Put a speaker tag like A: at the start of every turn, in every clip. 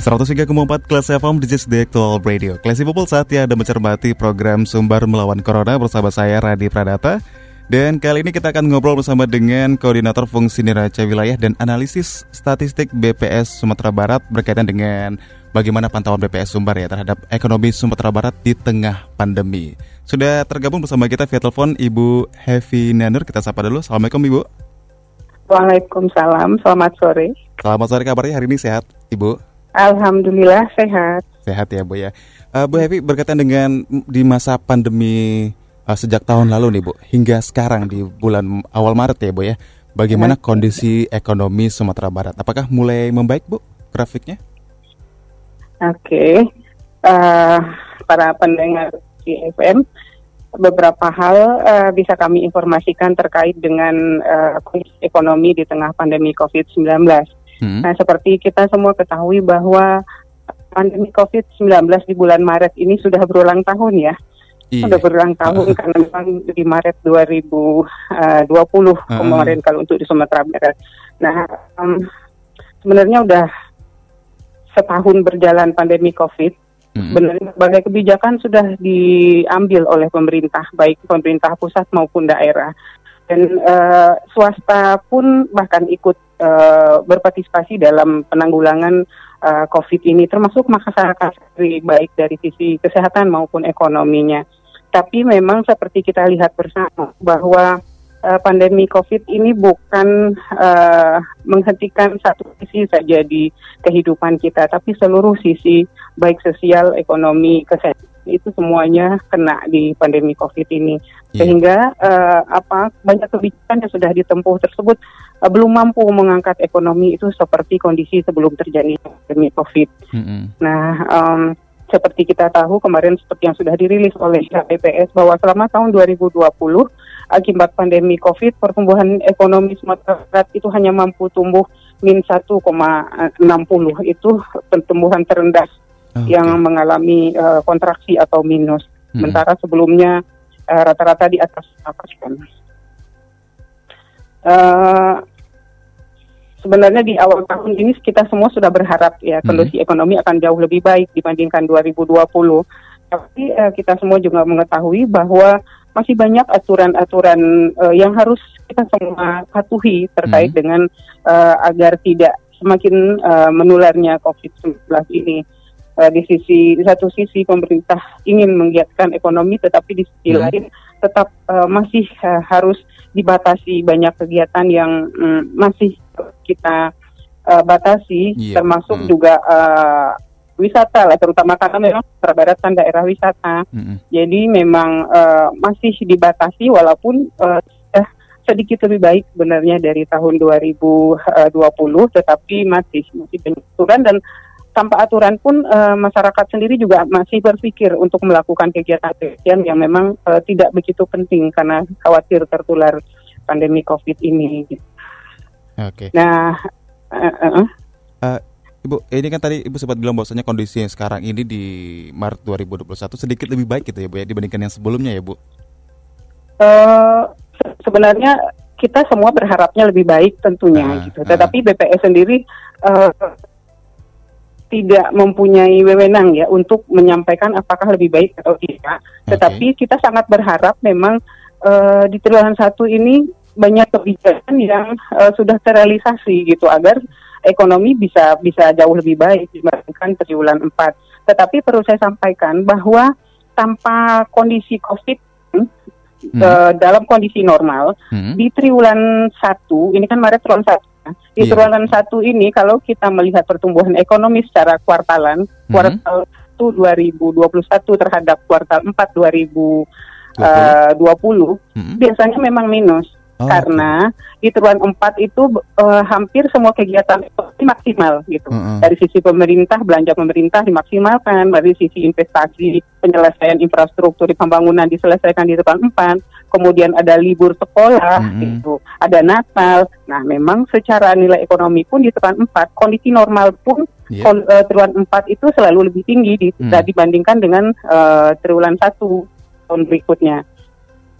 A: 103,4 Kelas FM is the actual radio. Classy People saatnya Anda mencermati program Sumber Melawan Corona Bersama saya Radi Pradata. Dan kali ini kita akan ngobrol bersama dengan Koordinator Fungsi Neraca Wilayah dan Analisis Statistik BPS Sumatera Barat Berkaitan dengan bagaimana pantauan BPS Sumbar ya Terhadap ekonomi Sumatera Barat di tengah pandemi. Sudah tergabung bersama kita via telepon Ibu Heavy Nanur. Kita sapa dulu. Assalamualaikum Ibu.
B: Waalaikumsalam, selamat sore.
A: Selamat sore kabarnya hari ini sehat Ibu
B: Alhamdulillah sehat.
A: Sehat ya Bu ya. Uh, Bu Hevi berkaitan dengan di masa pandemi uh, sejak tahun lalu nih Bu hingga sekarang di bulan awal Maret ya Bu ya. Bagaimana ya. kondisi ekonomi Sumatera Barat? Apakah mulai membaik Bu grafiknya?
B: Oke, okay. uh, eh, para pendengar FM beberapa hal uh, bisa kami informasikan terkait dengan uh, ekonomi di tengah pandemi COVID-19. Hmm. Nah, seperti kita semua ketahui bahwa pandemi COVID-19 di bulan Maret ini sudah berulang tahun ya. Iya. Sudah berulang tahun uh. karena memang di Maret 2020 uh, kemarin kalau untuk di Sumatera Barat. Nah, um, sebenarnya udah setahun berjalan pandemi COVID. Hmm. Sebenarnya berbagai kebijakan sudah diambil oleh pemerintah, baik pemerintah pusat maupun daerah dan uh, swasta pun bahkan ikut uh, berpartisipasi dalam penanggulangan uh, COVID ini, termasuk masyarakat baik dari sisi kesehatan maupun ekonominya. Tapi memang seperti kita lihat bersama bahwa uh, pandemi COVID ini bukan uh, menghentikan satu sisi saja di kehidupan kita, tapi seluruh sisi baik sosial, ekonomi, kesehatan itu semuanya kena di pandemi COVID ini. Yeah. Sehingga uh, apa banyak kebijakan yang sudah ditempuh tersebut belum mampu mengangkat ekonomi itu seperti kondisi sebelum terjadi pandemi COVID. Mm -hmm. Nah, um, seperti kita tahu kemarin seperti yang sudah dirilis oleh BPS bahwa selama tahun 2020 akibat pandemi COVID pertumbuhan ekonomi Sumatera Barat itu hanya mampu tumbuh min 1,60 itu pertumbuhan terendah okay. yang mengalami uh, kontraksi atau minus. Hmm. Sementara sebelumnya uh, rata-rata di atas persen. Uh, sebenarnya di awal tahun ini kita semua sudah berharap ya hmm. kondisi ekonomi akan jauh lebih baik dibandingkan 2020. Tapi uh, kita semua juga mengetahui bahwa masih banyak aturan-aturan uh, yang harus kita semua patuhi terkait hmm. dengan uh, agar tidak semakin uh, menularnya COVID-19 ini uh, di sisi di satu sisi pemerintah ingin menggiatkan ekonomi tetapi di sisi hmm. lain tetap uh, masih uh, harus dibatasi banyak kegiatan yang um, masih kita uh, batasi yeah. termasuk hmm. juga uh, wisata lah terutama karena memang Sumatera Barat kan daerah wisata hmm. jadi memang uh, masih dibatasi walaupun uh, sedikit lebih baik sebenarnya dari tahun 2020 tetapi masih masih banyak aturan dan tanpa aturan pun uh, masyarakat sendiri juga masih berpikir untuk melakukan kegiatan-kegiatan yang memang uh, tidak begitu penting karena khawatir tertular pandemi COVID ini.
A: Oke. Okay.
B: Nah, uh, uh,
A: uh, Ibu, ini kan tadi Ibu sempat bilang bahwasanya kondisi yang sekarang ini di Maret 2021 sedikit lebih baik gitu ya Bu ya dibandingkan yang sebelumnya ya Bu.
B: Uh, sebenarnya kita semua berharapnya lebih baik tentunya uh, gitu. Tetapi uh. BPS sendiri uh, tidak mempunyai wewenang ya untuk menyampaikan apakah lebih baik atau tidak. Okay. Tetapi kita sangat berharap memang uh, di triwulan satu ini banyak kebijakan yang uh, sudah terrealisasi gitu agar ekonomi bisa bisa jauh lebih baik dibandingkan triwulan empat. Tetapi perlu saya sampaikan bahwa tanpa kondisi COVID hmm. uh, dalam kondisi normal hmm. di triwulan satu ini kan Maret triwulan satu di yeah. triwulan satu ini kalau kita melihat pertumbuhan ekonomi secara kuartalan, mm-hmm. kuartal 1 2021 terhadap kuartal 4 2020, uh, mm-hmm. biasanya memang minus.
A: Oh,
B: karena di triwulan 4 itu eh, hampir semua kegiatan ekonomi maksimal gitu.
A: Mm-mm.
B: Dari sisi pemerintah, belanja pemerintah dimaksimalkan, dari sisi investasi, penyelesaian infrastruktur di pembangunan diselesaikan di triwulan 4, kemudian ada libur sekolah
A: Mm-mm.
B: gitu, ada Natal. Nah, memang secara nilai ekonomi pun di triwulan 4 kondisi normal pun
A: Iya.
B: kon- eh, triwulan 4 itu selalu lebih tinggi di-
A: Hmm.
B: dibandingkan dengan eh, triwulan 1 tahun berikutnya.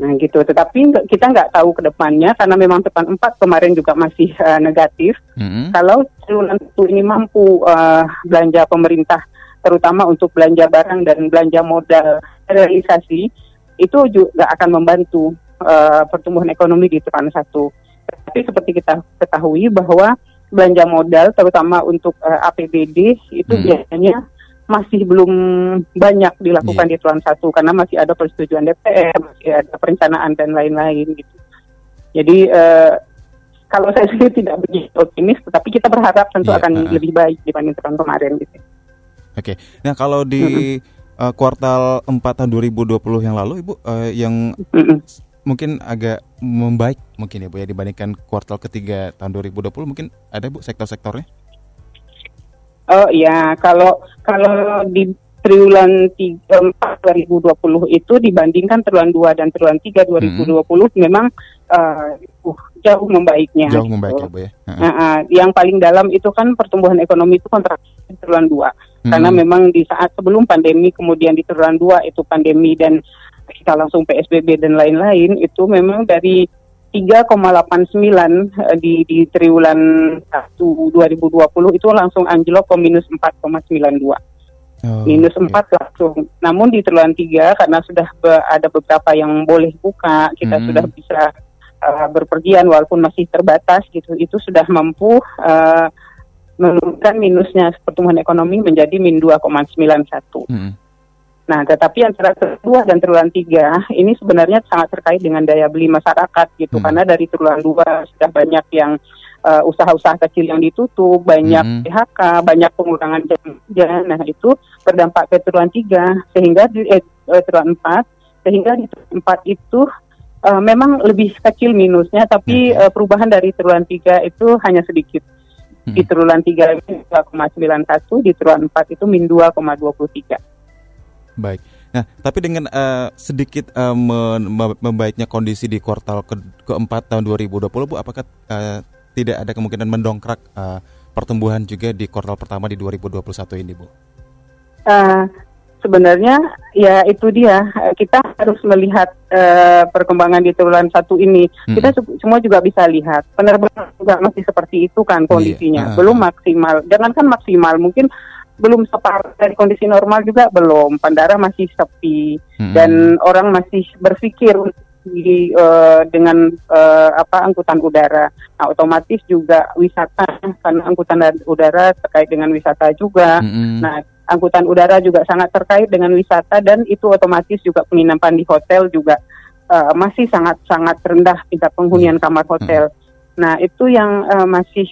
B: Nah gitu, tetapi kita nggak tahu ke depannya karena memang triwulan 4 kemarin juga masih eh, negatif.
A: Mm-mm.
B: Kalau triwulan 1 ini mampu eh, belanja pemerintah, terutama untuk belanja barang dan belanja modal realisasi, itu juga akan membantu eh, pertumbuhan ekonomi di triwulan 1. Tapi seperti kita ketahui bahwa belanja modal, terutama untuk eh, APBD, itu
A: Hmm.
B: biasanya masih belum banyak dilakukan
A: Iya.
B: di triwulan 1 karena masih ada persetujuan DPR, masih ada perencanaan dan lain-lain gitu. Jadi eh, kalau saya sendiri tidak begitu optimis, tetapi kita berharap tentu
A: Iya,
B: akan
A: uh-uh.
B: lebih baik dibanding tahun kemarin gitu.
A: Oke. Nah, kalau di eh, kuartal 4 tahun 2020 yang lalu Ibu eh, yang
B: Mm-mm.
A: mungkin agak membaik mungkin ya Bu ya dibandingkan kuartal ketiga tahun 2020 mungkin ada Bu sektor-sektornya?
B: Oh iya, kalau kalau di triwulan 3, 4 2020 itu dibandingkan triwulan 2 dan triwulan 3 2020 memang eh, uh, jauh membaiknya.
A: Jauh
B: gitu.
A: membaik ya Bu ya. Heeh.
B: Nah, ah, yang paling dalam itu kan pertumbuhan ekonomi itu kontraksi di triwulan 2. Karena
A: Mm.
B: memang di saat sebelum pandemi kemudian di triwulan 2 itu pandemi dan kita langsung PSBB dan lain-lain itu memang dari 3,89 eh, di di triwulan 1 2020 itu langsung anjlok ke minus 4,92
A: Oh,
B: minus
A: oke.
B: 4 langsung. Namun di triwulan 3 karena sudah be- ada beberapa yang boleh buka, kita
A: Hmm.
B: sudah bisa uh, berpergian walaupun masih terbatas gitu. Itu sudah mampu uh, menurunkan minusnya pertumbuhan ekonomi menjadi min 2,91.
A: Mm-mm.
B: Nah, tetapi antara triwulan 2 dan triwulan 3 ini sebenarnya sangat terkait dengan daya beli masyarakat gitu.
A: Hmm.
B: Karena dari triwulan 2 sudah banyak yang uh, usaha-usaha kecil yang ditutup, banyak
A: Hmm.
B: PHK, banyak pengurangan jam kerja. Nah, itu berdampak ke triwulan 3 sehingga di eh, eh, triwulan 4 sehingga di triwulan 4 itu uh, memang lebih kecil minusnya tapi
A: Oke.
B: uh, perubahan dari triwulan 3 itu hanya sedikit.
A: Hmm.
B: Di triwulan 3 itu 2,91, di triwulan 4 itu min 2,23.
A: Baik. Nah, tapi dengan eh, sedikit mem- membaiknya kondisi di kuartal ke keempat tahun 2020, Bu, apakah eh, tidak ada kemungkinan mendongkrak eh, pertumbuhan juga di kuartal pertama di 2021 ini, Bu?
B: Eh, sebenarnya ya itu dia kita harus melihat eh, perkembangan di triwulan satu ini.
A: Mm-mm.
B: Kita se- semua juga bisa lihat penerbangan juga masih seperti itu kan kondisinya,
A: Iya, ah,
B: belum
A: ah.
B: maksimal. Jangankan maksimal, mungkin belum separuh dari kondisi normal juga belum. Bandara masih sepi
A: Mm-mm.
B: dan orang masih berpikir di eh, dengan eh, apa angkutan udara. Nah, otomatis juga wisata karena angkutan udara terkait dengan wisata juga.
A: Mm-mm.
B: Nah, angkutan udara juga sangat terkait dengan wisata dan itu otomatis juga penginapan di hotel juga eh, masih sangat sangat rendah tingkat penghunian kamar hotel. Nah, itu yang eh, masih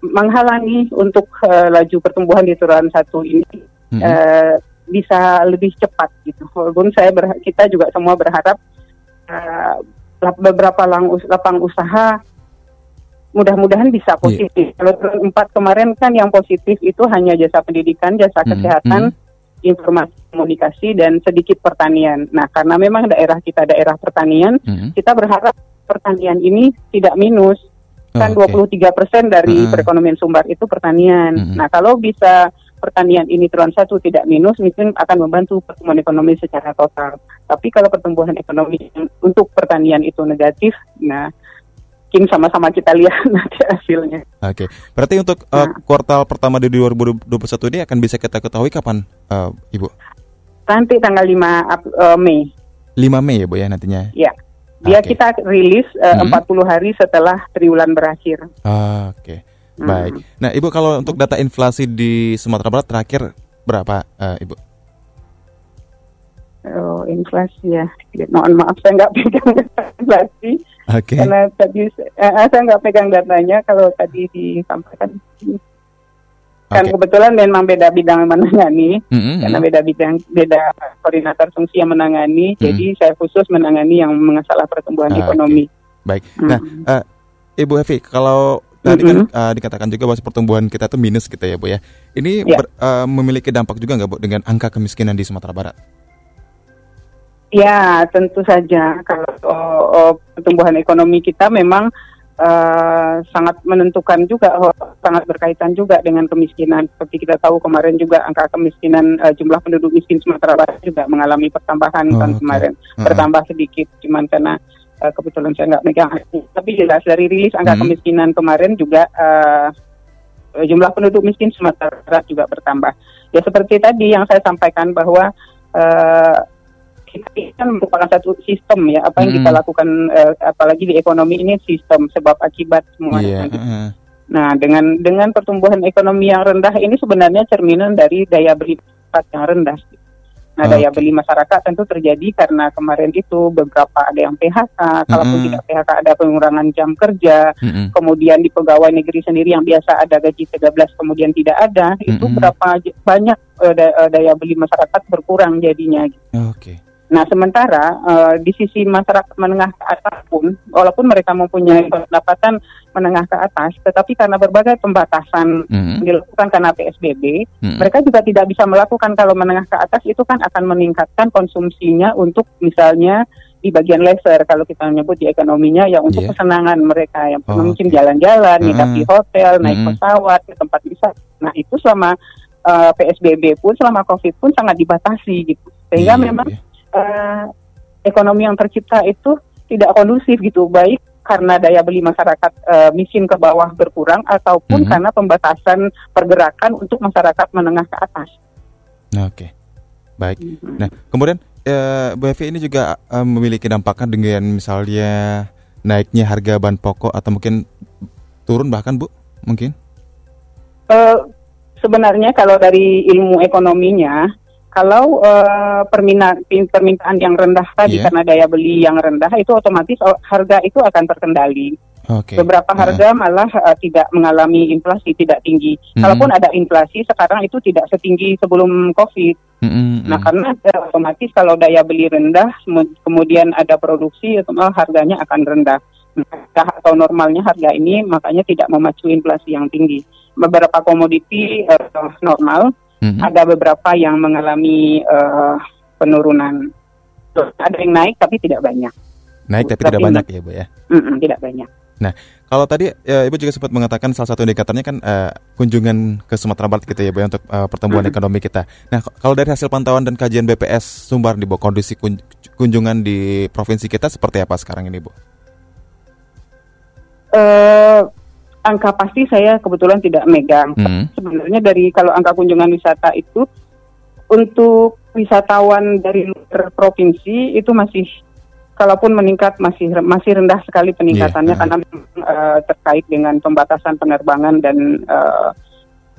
B: menghalangi untuk eh, laju pertumbuhan di triwulan satu ini
A: Mm-mm.
B: eh, bisa lebih cepat gitu. Walaupun saya berha- kita juga semua berharap lap- beberapa lang lapang usaha mudah-mudahan bisa positif. Kalau triwulan empat kemarin kan yang positif itu hanya jasa pendidikan, jasa
A: Hmm,
B: kesehatan, informasi komunikasi dan sedikit pertanian. Nah, karena memang daerah kita daerah pertanian,
A: Mm-mm.
B: kita berharap pertanian ini tidak minus. Kan
A: Oh, oke.
B: 23 persen dari
A: Heeh.
B: perekonomian Sumbar itu pertanian.
A: Mm-mm.
B: Nah, kalau bisa pertanian ini triwulan satu tidak minus, mungkin akan membantu pertumbuhan ekonomi secara total. Tapi kalau pertumbuhan ekonomi untuk pertanian itu negatif, nah, mungkin sama-sama kita lihat nanti hasilnya.
A: Oke. Berarti untuk eh,
B: Nah.
A: kuartal pertama di 2021 ini akan bisa kita ketahui kapan, eh, Ibu?
B: Nanti tanggal 5 Ap- eh, Mei,
A: 5 Mei ya, Bu ya nantinya.
B: ya. Dia
A: Oke.
B: kita rilis eh,
A: Mm-mm.
B: 40 hari setelah triwulan berakhir.
A: Ah, Oke.
B: Hmm.
A: Baik. Nah, Ibu kalau untuk data inflasi di Sumatera Barat terakhir berapa, eh, Ibu?
B: Oh, inflasi ya. Mohon maaf saya nggak pegang data inflasi
A: Oke.
B: karena tadi eh, saya nggak pegang datanya kalau tadi disampaikan. Kan kebetulan memang beda bidang yang menangani,
A: Mm-mm,
B: karena
A: mm.
B: beda bidang, beda koordinator fungsi yang menangani.
A: Mm.
B: Jadi saya khusus menangani yang masalah pertumbuhan
A: Ah, oke.
B: ekonomi.
A: Baik.
B: Mm.
A: Nah, eh, Ibu Evi, kalau tadi kan
B: Mm-mm.
A: eh, dikatakan juga bahwa pertumbuhan kita tuh minus gitu ya, Bu ya. Ini
B: Ya.
A: ber- eh, memiliki dampak juga nggak, Bu, dengan angka kemiskinan di Sumatera Barat?
B: Ya, tentu saja kalau oh, oh, pertumbuhan ekonomi kita memang eh, sangat menentukan juga, oh, sangat berkaitan juga dengan kemiskinan. Seperti kita tahu kemarin juga angka kemiskinan eh, jumlah penduduk miskin Sumatera Barat juga mengalami pertambahan
A: Oh,
B: tahun
A: oke.
B: kemarin,
A: Heeh.
B: bertambah sedikit, cuman karena eh, kebetulan saya nggak megang. Tapi jelas dari rilis angka
A: Hmm.
B: kemiskinan kemarin juga eh, jumlah penduduk miskin Sumatera Barat juga bertambah. Ya seperti tadi yang saya sampaikan bahwa eh, kita ini kan merupakan satu sistem ya apa yang
A: Mm.
B: kita lakukan eh, apalagi di ekonomi ini sistem sebab akibat semua.
A: Iya. heeh.
B: Nah dengan dengan pertumbuhan ekonomi yang rendah ini sebenarnya cerminan dari daya beli masyarakat yang rendah. Nah daya
A: Oke.
B: beli masyarakat tentu terjadi karena kemarin itu beberapa ada yang PHK, kalaupun
A: Mm-mm.
B: tidak PHK ada pengurangan jam kerja,
A: Mm-mm.
B: kemudian di pegawai negeri sendiri yang biasa ada gaji 13 kemudian tidak ada, itu
A: Mm-mm.
B: berapa j- banyak eh, daya beli masyarakat berkurang jadinya.
A: Oke.
B: Nah, sementara eh, di sisi masyarakat menengah ke atas pun, walaupun mereka mempunyai pendapatan menengah ke atas, tetapi karena berbagai pembatasan
A: Mm-mm.
B: dilakukan karena PSBB,
A: Mm-mm.
B: mereka juga tidak bisa melakukan kalau menengah ke atas itu kan akan meningkatkan konsumsinya untuk misalnya di bagian leisure kalau kita menyebut di ekonominya ya untuk
A: Iya.
B: kesenangan mereka yang
A: Oh,
B: mungkin jalan-jalan, nginap
A: Mm-mm.
B: di hotel, naik
A: Mm-mm.
B: pesawat ke tempat wisata. Nah, itu selama eh, PSBB pun selama Covid pun sangat dibatasi gitu. Sehingga
A: Iya,
B: memang
A: iya.
B: Eh, ekonomi yang tercipta itu tidak kondusif gitu baik karena daya beli masyarakat eh, miskin ke bawah berkurang ataupun
A: Mhm.
B: karena pembatasan pergerakan untuk masyarakat menengah ke atas.
A: Oke. Baik. Nah, kemudian eh, Bu Evi ini juga eh, memiliki dampaknya dengan misalnya naiknya harga bahan pokok atau mungkin turun bahkan Bu, mungkin?
B: Eh, sebenarnya kalau dari ilmu ekonominya, kalau eh, permintaan permintaan yang rendah tadi
A: Iya.
B: karena daya beli yang rendah itu otomatis oh, harga itu akan terkendali.
A: Oke.
B: Beberapa
A: Heeh.
B: harga malah eh, tidak mengalami inflasi tidak tinggi.
A: Mhm.
B: Kalaupun ada inflasi sekarang itu tidak setinggi sebelum Covid.
A: Mm-mm,
B: Nah
A: mm.
B: karena eh, otomatis kalau daya beli rendah, kemudian ada produksi, otomatis harganya akan rendah. Nah, atau normalnya harga ini makanya tidak memacu inflasi yang tinggi. Beberapa komoditi eh, normal,
A: Mm-mm.
B: ada beberapa yang mengalami eh, penurunan. Ada yang naik tapi tidak banyak.
A: Naik tapi
B: tapi
A: tidak banyak ya Bu ya.
B: Mm-mm, tidak banyak.
A: Kalau tadi ya, Ibu juga sempat mengatakan salah satu indikatornya kan eh, kunjungan ke Sumatera Barat gitu ya Bu ya, untuk eh, pertumbuhan
B: Mhm.
A: ekonomi kita. Nah, kalau dari hasil pantauan dan kajian BPS Sumbar di Bu, kondisi kun- kunjungan di provinsi kita seperti apa sekarang ini Bu?
B: eh angka pasti saya kebetulan tidak megang.
A: Hmm.
B: Sebenarnya dari kalau angka kunjungan wisata itu untuk wisatawan dari luar provinsi itu masih kalaupun meningkat masih masih rendah sekali peningkatannya
A: Iya,
B: karena eh, terkait dengan pembatasan penerbangan dan eh,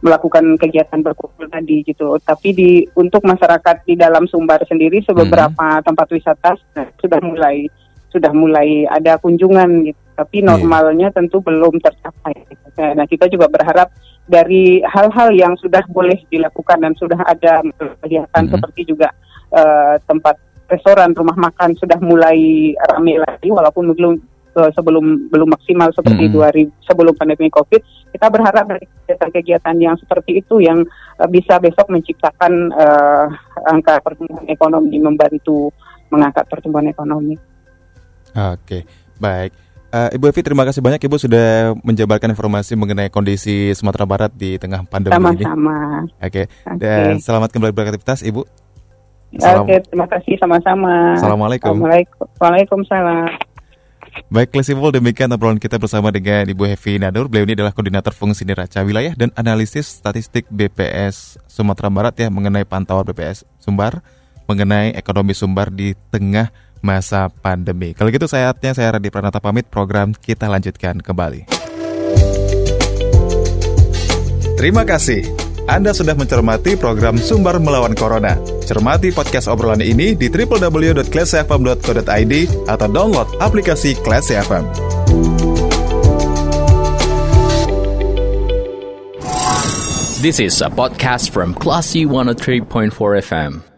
B: melakukan kegiatan berkumpul tadi gitu. Tapi di untuk masyarakat di dalam Sumbar sendiri sebeberapa tempat wisata sudah mulai sudah mulai ada kunjungan gitu. Tapi
A: Iya.
B: normalnya tentu belum tercapai. Nah kita juga berharap dari hal-hal yang sudah boleh dilakukan dan sudah ada kelihatan
A: Mhm.
B: seperti juga eh, tempat restoran, rumah makan sudah mulai ramai lagi walaupun belum eh, sebelum belum maksimal seperti
A: Mhm.
B: 2000 sebelum pandemi Covid. Kita berharap dari kegiatan-kegiatan yang seperti itu yang eh, bisa besok menciptakan eh, angka pertumbuhan ekonomi membantu mengangkat pertumbuhan ekonomi.
A: Oke, baik. Eh, Ibu Evi, terima kasih banyak Ibu sudah menjabarkan informasi mengenai kondisi Sumatera Barat di tengah pandemi ini.
B: Sama-sama.
A: Oke,
B: Oke.
A: dan selamat kembali beraktivitas Ibu. Salam-
B: Oke, terima kasih sama-sama.
A: Assalamualaikum.
B: Assalamualaikum. Waalaikumsalam.
A: Baik, Klasiful, demikian obrolan kita bersama dengan Ibu Hevi Nadur. Beliau ini adalah Koordinator Fungsi Neraca Wilayah dan Analisis Statistik BPS Sumatera Barat ya mengenai pantauan BPS Sumbar mengenai ekonomi Sumbar di tengah masa pandemi. Kalau gitu saatnya saya Radhi Pranata pamit program kita lanjutkan kembali. Terima kasih. Anda sudah mencermati program Sumber Melawan Corona. Cermati podcast obrolan ini di www.classfm.co.id atau download aplikasi Classy FM.
C: This is a podcast from Classy 103.4 FM.